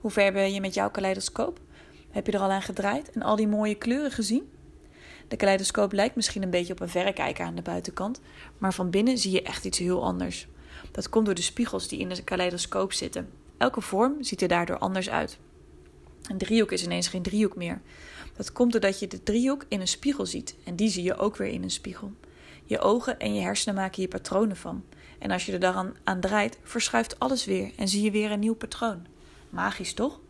Hoe ver ben je met jouw kaleidoscoop? Heb je er al aan gedraaid en al die mooie kleuren gezien? De kaleidoscoop lijkt misschien een beetje op een verrekijker aan de buitenkant, maar van binnen zie je echt iets heel anders. Dat komt door de spiegels die in de kaleidoscoop zitten. Elke vorm ziet er daardoor anders uit. Een driehoek is ineens geen driehoek meer. Dat komt doordat je de driehoek in een spiegel ziet en die zie je ook weer in een spiegel. Je ogen en je hersenen maken hier patronen van. En als je er dan aan draait, verschuift alles weer en zie je weer een nieuw patroon. Magisch toch?